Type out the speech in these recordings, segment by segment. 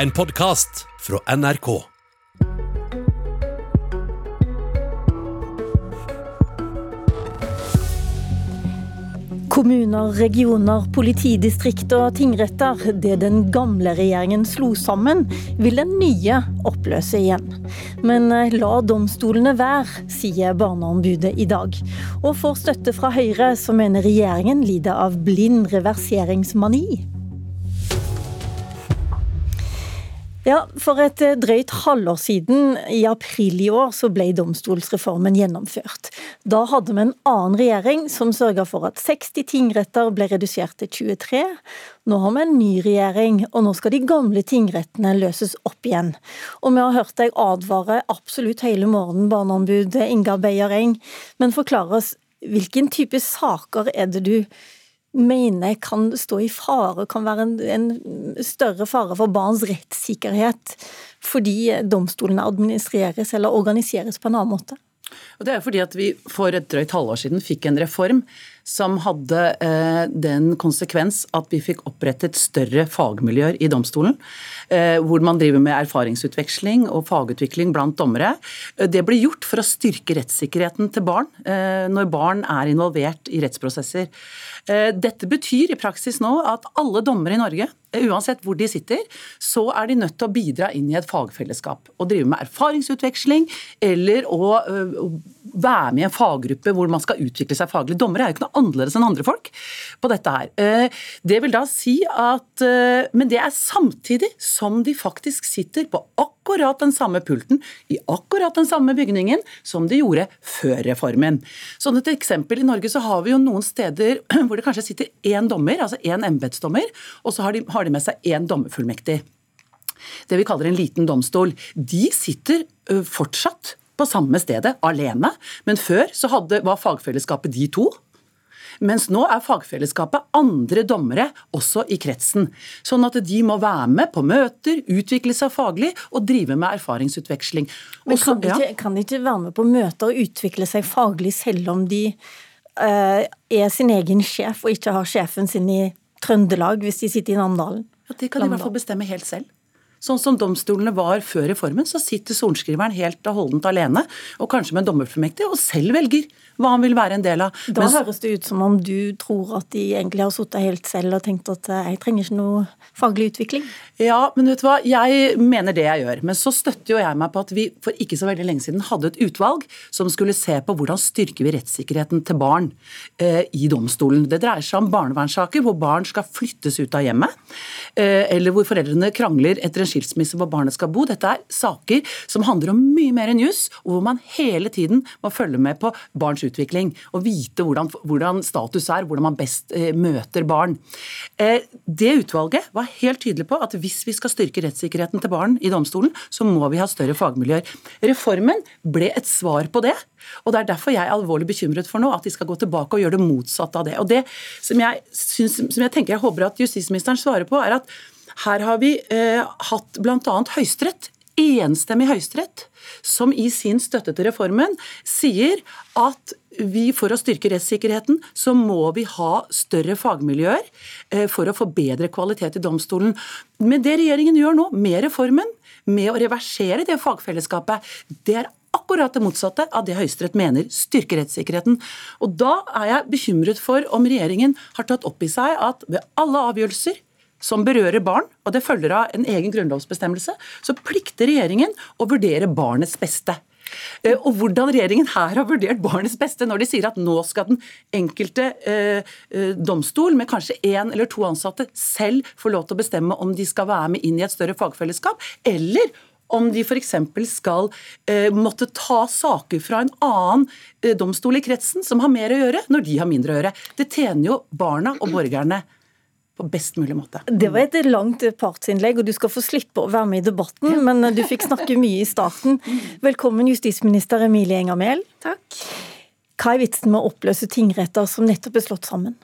En podkast fra NRK. Kommuner, regioner, politidistrikt og tingretter, det den gamle regjeringen slo sammen, vil den nye oppløse igjen. Men eh, la domstolene være, sier Barneombudet i dag. Og får støtte fra Høyre, som mener regjeringen lider av blind reverseringsmani. Ja, For et eh, drøyt halvår siden, i april i år, så ble domstolsreformen gjennomført. Da hadde vi en annen regjering som sørga for at 60 tingretter ble redusert til 23. Nå har vi en ny regjering, og nå skal de gamle tingrettene løses opp igjen. Og vi har hørt deg advare absolutt hele morgenen, barneombud Inga Beyer Eng, men forklar oss hvilken type saker er det du mener kan stå i fare, kan være en, en større fare for barns rettssikkerhet fordi domstolene administreres eller organiseres på en annen måte? Og det er fordi at vi for et drøyt halvår siden fikk en reform som hadde eh, den konsekvens at vi fikk opprettet større fagmiljøer i domstolen. Eh, hvor man driver med erfaringsutveksling og fagutvikling blant dommere. Eh, det ble gjort for å styrke rettssikkerheten til barn eh, når barn er involvert i rettsprosesser. Eh, dette betyr i praksis nå at alle dommere i Norge uansett hvor de sitter, så er de nødt til å bidra inn i et fagfellesskap. Og drive med erfaringsutveksling eller å være med i en faggruppe hvor man skal utvikle seg faglig. Dommere er jo ikke noe annerledes enn andre folk på dette her. Det vil da si at Men det er samtidig som de faktisk sitter på akkurat den samme pulten i akkurat den samme bygningen som de gjorde før reformen. Sånn et eksempel I Norge så har vi jo noen steder hvor det kanskje sitter én dommer, altså én embetsdommer, og så har de, har de med seg én dommerfullmektig det vi kaller en liten domstol, de sitter fortsatt på samme stedet, alene. Men før så hadde, var fagfellesskapet de to. Mens nå er fagfellesskapet andre dommere også i kretsen. Sånn at de må være med på møter, utvikle seg faglig og drive med erfaringsutveksling. Men kan de, ikke, kan de ikke være med på møter og utvikle seg faglig selv om de uh, er sin egen sjef og ikke har sjefen sin i Trøndelag hvis de sitter i Namdalen? Ja, Det kan de i hvert fall bestemme helt selv. Sånn som domstolene var før reformen, så sitter sorenskriveren helt og holdent alene, og kanskje med en dommerfullmektig, og selv velger hva han vil være en del av. Da Mens... høres det ut som om du tror at de egentlig har sittet helt selv og tenkt at eh, jeg trenger ikke noe faglig utvikling? Ja, men vet du hva, jeg mener det jeg gjør. Men så støtter jo jeg meg på at vi for ikke så veldig lenge siden hadde et utvalg som skulle se på hvordan styrker vi rettssikkerheten til barn eh, i domstolen. Det dreier seg om barnevernssaker hvor barn skal flyttes ut av hjemmet, eh, eller hvor foreldrene krangler etter en skilsmisse hvor barnet skal bo. Dette er saker som handler om mye mer enn juss, og hvor man hele tiden må følge med på barns utvikling og vite hvordan, hvordan status er, hvordan man best eh, møter barn. Eh, det utvalget var helt tydelig på at hvis vi skal styrke rettssikkerheten til barn i domstolen, så må vi ha større fagmiljøer. Reformen ble et svar på det. Og Det er derfor jeg er alvorlig bekymret for nå, at de skal gå tilbake og gjøre det motsatte av det. Og Det som jeg, synes, som jeg tenker jeg håper at justisministeren svarer på, er at her har vi eh, hatt bl.a. Høyesterett, enstemmig Høyesterett, som i sin støtte til reformen sier at vi for å styrke rettssikkerheten, så må vi ha større fagmiljøer eh, for å få bedre kvalitet i domstolen. Men det regjeringen gjør nå, med reformen, med å reversere det fagfellesskapet, det er akkurat det motsatte av det Høyesterett mener styrker rettssikkerheten. Og Da er jeg bekymret for om regjeringen har tatt opp i seg at ved alle avgjørelser som berører barn, og det følger av en egen grunnlovsbestemmelse, så plikter regjeringen å vurdere barnets beste. Eh, og hvordan regjeringen her har vurdert barnets beste når de sier at nå skal den enkelte eh, eh, domstol med kanskje én eller to ansatte selv få lov til å bestemme om de skal være med inn i et større fagfellesskap, eller om de f.eks. skal eh, måtte ta saker fra en annen eh, domstol i kretsen som har mer å gjøre, når de har mindre å gjøre. Det tjener jo barna og borgerne på best mulig måte. Det var et langt partsinnlegg, og du skal få slippe å være med i debatten, ja. men du fikk snakke mye i starten. Velkommen, justisminister Emilie Enger Mehl. Takk. Hva er vitsen med å oppløse tingretter som nettopp er slått sammen?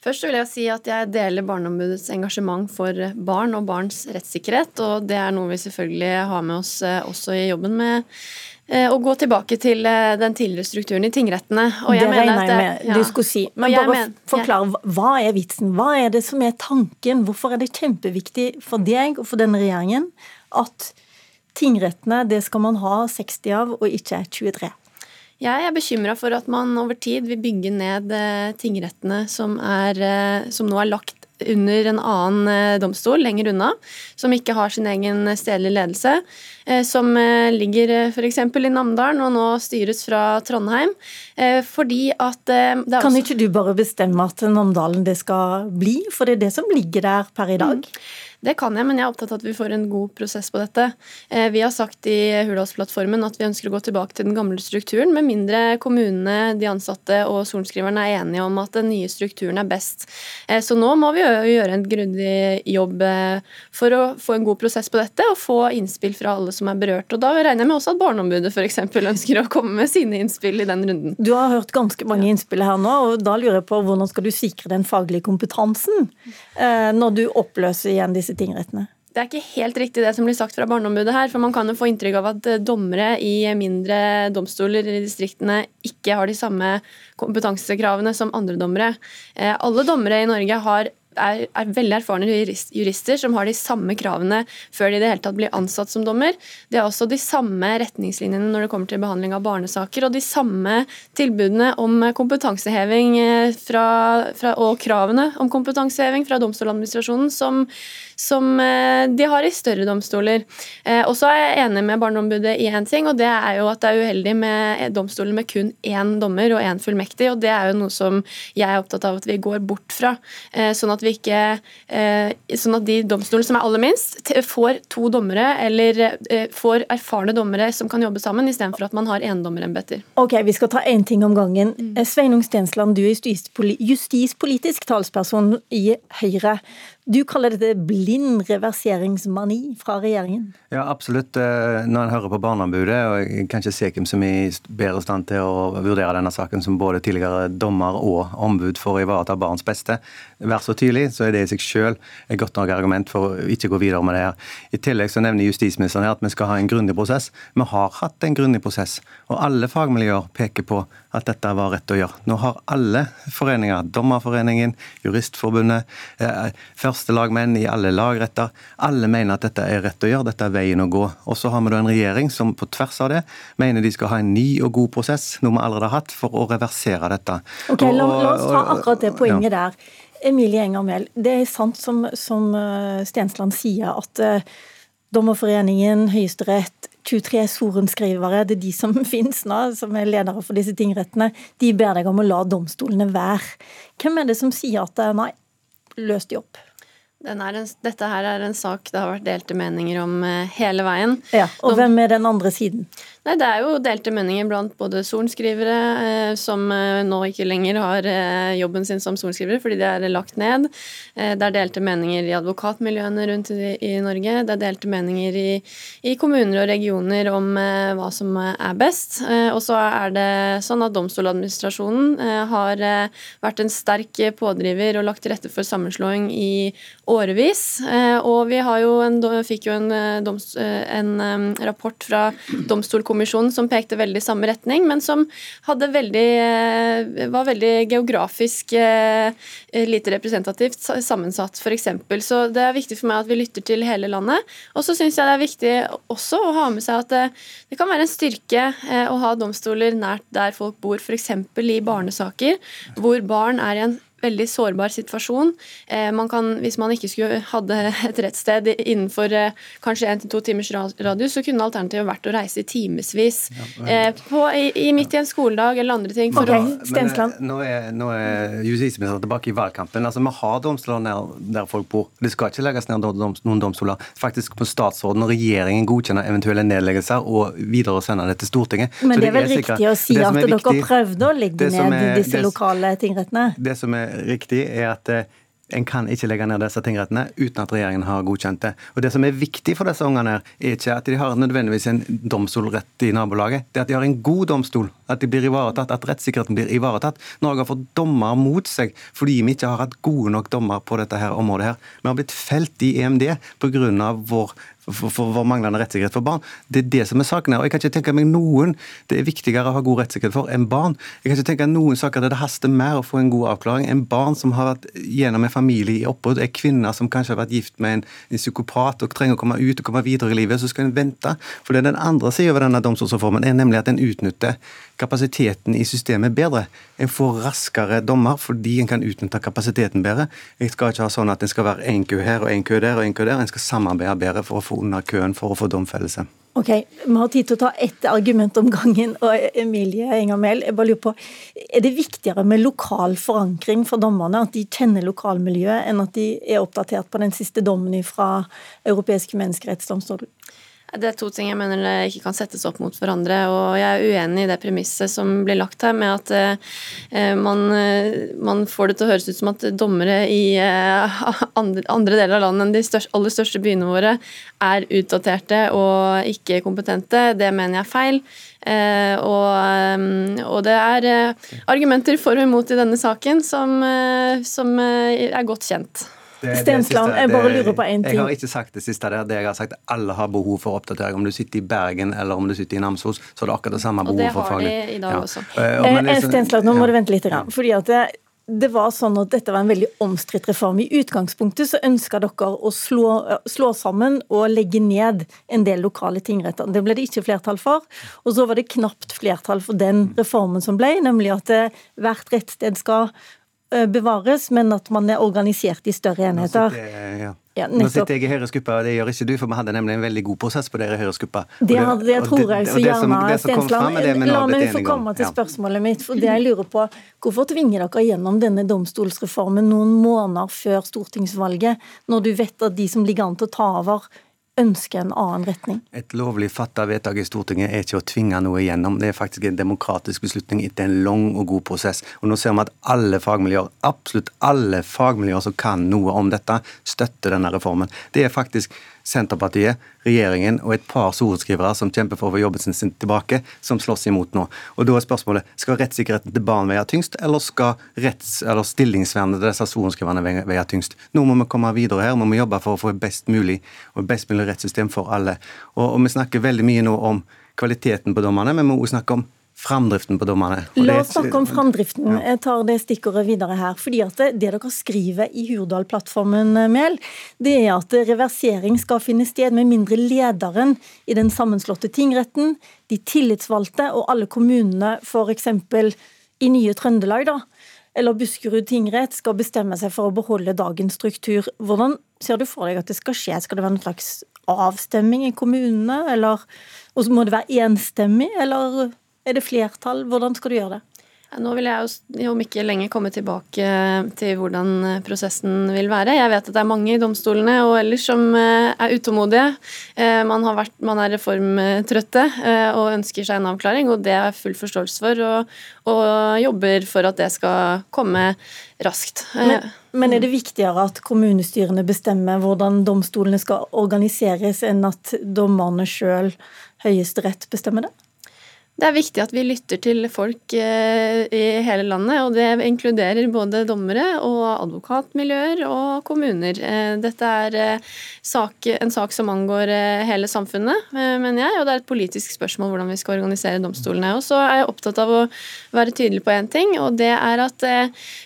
Først vil jeg si at jeg deler Barneombudets engasjement for barn og barns rettssikkerhet, og det er noe vi selvfølgelig har med oss eh, også i jobben med å gå tilbake til eh, den tidligere strukturen i tingrettene. det regner jeg med ja. du skulle si. Men bare men, forklare, hva er vitsen? Hva er det som er tanken? Hvorfor er det kjempeviktig for deg og for denne regjeringen at tingrettene det skal man ha 60 av, og ikke 23? Jeg er bekymra for at man over tid vil bygge ned eh, tingrettene som, er, eh, som nå er lagt under en annen eh, domstol lenger unna, som ikke har sin egen stedlige ledelse, som ligger f.eks. i Namdalen og nå styres fra Trondheim. Fordi at Kan ikke du bare bestemme at Namdalen det skal bli, for det er det som ligger der per i dag? Mm. Det kan jeg, men jeg er opptatt av at vi får en god prosess på dette. Eh, vi har sagt i Hurdalsplattformen at vi ønsker å gå tilbake til den gamle strukturen, med mindre kommunene, de ansatte og sorenskriverne er enige om at den nye strukturen er best. Eh, så nå må vi gjøre en grundig jobb eh, for å få en god prosess på dette, og få innspill fra alle som er berørt. Og Da regner jeg med også at Barneombudet f.eks. ønsker å komme med sine innspill i den runden. Du har hørt ganske mange innspill her nå, og da lurer jeg på hvordan skal du sikre den faglige kompetansen når du oppløser igjen disse disse tingrettene? Det er ikke helt riktig det som blir sagt fra Barneombudet her. for Man kan jo få inntrykk av at eh, dommere i mindre domstoler i distriktene ikke har de samme kompetansekravene som andre dommere. Eh, alle dommere i Norge har er, er, veldig erfarne jurister som har de samme kravene før de i det hele tatt blir ansatt som dommer. De har også de samme retningslinjene når det kommer til behandling av barnesaker, og de samme tilbudene om kompetanseheving eh, fra, fra, og kravene om kompetanseheving fra Domstoladministrasjonen som, som eh, de har i større domstoler. Eh, og så er jeg enig med Barneombudet i én ting, og det er jo at det er uheldig med domstoler med kun én dommer og én fullmektig, og det er jo noe som jeg er opptatt av at vi går bort fra. sånn at ikke eh, Sånn at de domstolene som er aller minst, får to dommere eller eh, får erfarne dommere som kan jobbe sammen, istedenfor at man har endommerembeter. Ok, vi skal ta én ting om gangen. Mm. Eh, Sveinung Stensland, du er justispolitisk talsperson i Høyre. Du kaller dette blind reverseringsmani fra regjeringen? Ja, absolutt. Eh, når en hører på Barneombudet, og jeg kan ikke se hvem som er i bedre stand til å vurdere denne saken som både tidligere dommer og ombud for å ivareta barns beste, vær så tydelig, så er det i seg selv et godt nok argument for å ikke gå videre med det her. I tillegg så nevner justisministeren her at vi skal ha en grundig prosess. Vi har hatt en grundig prosess, og alle fagmiljøer peker på at dette var rett å gjøre. Nå har alle foreninger, Dommerforeningen, Juristforbundet, eh, førstelagmenn i alle lagretter, alle mener at dette er rett å gjøre, dette er veien å gå. Og så har vi da en regjering som på tvers av det mener de skal ha en ny og god prosess, noe vi allerede har hatt, for å reversere dette. Ok, La, la oss ta akkurat det poenget ja. der. Emilie Enger Mehl, det er sant som, som eh, Stensland sier, at uh, Dommerforeningen, Høyesterett, 23 sorenskrivere, det er de som finnes nå, som er ledere for disse tingrettene, de ber deg om å la domstolene være. Hvem er det som sier at nei, løs de opp? En, dette her er en sak det har vært delte meninger om eh, hele veien. Ja, Og hvem er den andre siden? Nei, Det er jo delte meninger blant både sorenskrivere, eh, som eh, nå ikke lenger har eh, jobben sin som sorenskrivere fordi de er lagt ned. Det er delte meninger i advokatmiljøene rundt i, Norge. Det er delte meninger i, i kommuner og regioner om hva som er best. Og så er det sånn at Domstoladministrasjonen har vært en sterk pådriver og lagt til rette for sammenslåing i årevis. og vi jo en, fikk jo en, en rapport fra domstolkommisjonen kommisjonen som pekte veldig i samme retning, men som veldig, eh, var veldig geografisk eh, lite representativt sammensatt, f.eks. Så det er viktig for meg at vi lytter til hele landet. Og så syns jeg det er viktig også å ha med seg at det, det kan være en styrke eh, å ha domstoler nært der folk bor, f.eks. i barnesaker, hvor barn er i en veldig sårbar situasjon. Eh, man kan, hvis man ikke skulle hadde et rettssted innenfor eh, kanskje én til to timers radius, så kunne alternativet vært å reise i timevis ja, i, i, midt i en skoledag eller andre ting. Okay, Stensland. men, nå er, nå er justisministeren tilbake i valgkampen. Altså, Vi har domstoler der, der folk bor. Det skal ikke legges ned noen domstoler. Faktisk må statsråden og regjeringen godkjenne eventuelle nedleggelser og videre sende det til Stortinget. Men det er vel riktig å si at dere prøvde å legge ned er, disse det, lokale tingrettene? Det som er riktig, er at eh, en kan ikke legge ned disse tingrettene uten at regjeringen har godkjent det. Og Det som er viktig for disse ungene, er ikke at de har nødvendigvis en domstolrett i nabolaget, det er at de har en god domstol At de blir ivaretatt, at rettssikkerheten blir ivaretatt. Norge har fått dommer mot seg fordi vi ikke har hatt gode nok dommer på dette her området. her. Vi har blitt felt i EMD pga. vår for, for, for, manglende rettssikkerhet for barn. Det er det som er saken her. Og jeg kan ikke tenke meg noen det er viktigere å ha god rettssikkerhet for enn barn. Jeg kan ikke tenke noen saker der det haster mer å få en god avklaring enn barn som har vært gjennom en familie i oppbrudd, er kvinner som kanskje har vært gift med en, en psykopat og trenger å komme ut og komme videre i livet, så skal en vente. For det er den andre sida ved denne domstolsreformen er nemlig at en utnytter kapasiteten i systemet bedre. En får raskere dommer fordi en kan utnytte kapasiteten bedre. Jeg skal ikke ha sånn at en skal være én kø her og én kø der og én kø der. En skal samarbeide bedre for å få under køen for å få domfellelse. Ok, Vi har tid til å ta ett argument om gangen. og Emilie Enger jeg bare lurer på, Er det viktigere med lokal forankring for dommerne, at de kjenner lokalmiljøet, enn at de er oppdatert på den siste dommen fra Europeisk menneskerettsdomstol? Det er to ting jeg mener det ikke kan settes opp mot hverandre. og Jeg er uenig i det premisset som blir lagt her, med at eh, man, eh, man, får det til å høres ut som at dommere i eh, andre, andre, deler av landet enn de største, aller største byene våre er utdaterte og ikke kompetente. Det mener jeg er feil. Eh, og, og, det er eh, argumenter for og imot i denne saken som, eh, som er godt kjent. Stensland, jeg bare lurer på én ting. Jeg har ikke sagt det siste der. Det jeg har sagt alle har behov for oppdatering. Om du sitter i Bergen eller om du sitter i Namsos, så er det akkurat det samme behovet for faglig. Og det har de i dag ja. også. Uh, liksom, Stensland, nå må du vente litt. Grann, fordi at det, det var sånn at dette var en veldig omstridt reform. I utgangspunktet så ønska dere å slå, slå, sammen og legge ned en del lokale tingretter. Det ble det ikke flertall for. Og så var det knapt flertall for den reformen som ble, nemlig at hvert rettsted skal Eh, bevares, men at man er organisert i større enheter. Nå sitter. Ja, Nå sitter jeg i Høyres-gruppa, og det gjør ikke du, for vi hadde nemlig en veldig god prosess på dere i Høyres-gruppa. Det, hadde, det tror jeg så gjerne, Stensland. La meg få komme til spørsmålet mitt. for det jeg lurer på, Hvorfor tvinger dere gjennom denne domstolsreformen noen måneder før stortingsvalget, når du vet at de som ligger an til å ta over, ønsker en annen retning? Et lovlig fatta vedtak i Stortinget er ikke å tvinge noe igjennom. Det er faktisk en demokratisk beslutning etter en lang og god prosess. Og nå ser vi at alle fagmiljøer, absolutt alle fagmiljøer som kan noe om dette, støtter denne reformen. Det er faktisk Senterpartiet, regjeringen og et par sorenskrivere som kjemper for å få jobben sin tilbake, som slåss imot nå. Og Da er spørsmålet skal rettssikkerheten til barn veie tyngst, eller skal retts- eller stillingsvernet til disse sorenskriverne veie tyngst? Nå må vi komme videre her, må vi jobbe for å få et best mulig og best mulig rettssystem for alle. Og, og Vi snakker veldig mye nå om kvaliteten på dommerne, men vi må også snakke om framdriften på dommerne. La oss snakke om framdriften. Jeg tar det stikkordet videre her. fordi at det, det dere skriver i Hurdal-plattformen, Mehl, det er at reversering skal finne sted med mindre lederen i den sammenslåtte tingretten, de tillitsvalgte og alle kommunene, f.eks. i nye Trøndelag, da, eller Buskerud tingrett, skal bestemme seg for å beholde dagens struktur. Hvordan ser du for deg at det skal skje? Skal det være en slags avstemming i kommunene, eller og må det være enstemmig, eller er det flertall? Hvordan skal du gjøre det? Nå vil jeg jo om ikke lenge komme tilbake til hvordan eh, prosessen vil være. Jeg vet at det er mange i domstolene og ellers som eh, er utålmodige. Eh, man, vært, man er reformtrøtte og ønsker seg en avklaring, og det er full forståelse for. Og, og jobber for at det skal komme raskt. Men, men er det viktigere at kommunestyrene bestemmer hvordan domstolene skal organiseres, enn at dommerne sjøl, Høyesterett, bestemmer det? Det er viktig at vi lytter til folk eh, i hele landet, og det inkluderer både dommere og advokatmiljøer og kommuner. Eh, dette er eh, en sak som angår hele samfunnet, mener jeg, og det er et politisk spørsmål hvordan vi skal organisere domstolene. Og så er jeg opptatt av å være tydelig på én ting, og det er at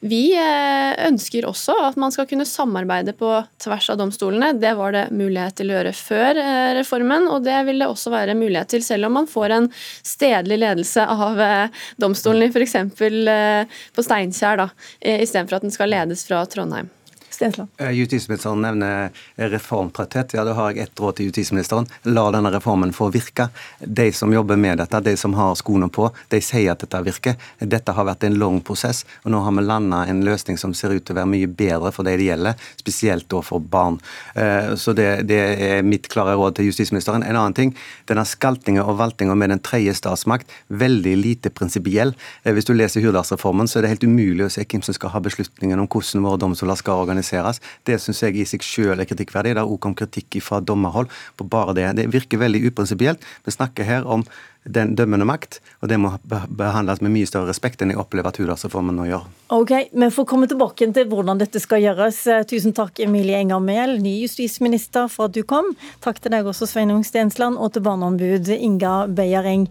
vi ønsker også at man skal kunne samarbeide på tvers av domstolene. Det var det mulighet til å gjøre før reformen, og det vil det også være mulighet til selv om man får en sted stedlig ledelse av eh, domstolen, f.eks. Eh, på Steinkjer, istedenfor at den skal ledes fra Trondheim. Stensland. Eh, justisministeren nevner reformtrøtthet. Ja, Da har jeg ett råd til justisministeren. La denne reformen få virke. De som jobber med dette, de som har skoene på, de sier at dette virker. Dette har vært en lang prosess, og nå har vi landa en løsning som ser ut til å være mye bedre for de det gjelder, spesielt da for barn. Eh, så det, det er mitt klare råd til justisministeren. En annen ting, denne skaltinga og valtinga med den tredje statsmakt, veldig lite prinsipiell. Eh, hvis du leser Hurdalsreformen, så er det helt umulig å se hvem som skal ha beslutningen om hvordan våre domstoler skal organiseres moderniseres. Det syns jeg i seg selv er kritikkverdig. Det er òg kommet kritikk fra dommerhold på bare det. Det virker veldig uprinsipielt. Vi snakker her om den dømmende makt, og det må behandles med mye større respekt enn jeg opplever at Hurdalsreformen nå gjør. Ok, Vi får komme tilbake til hvordan dette skal gjøres. Tusen takk Emilie Enger Mehl, ny justisminister, for at du kom. Takk til deg også, Sveinung Stensland, og til barneombud Inga Beiereng.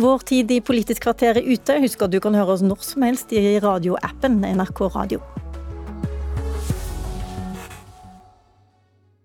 Vår tid i Politisk kvarter er ute. Husk at du kan høre oss når som helst i radioappen NRK Radio.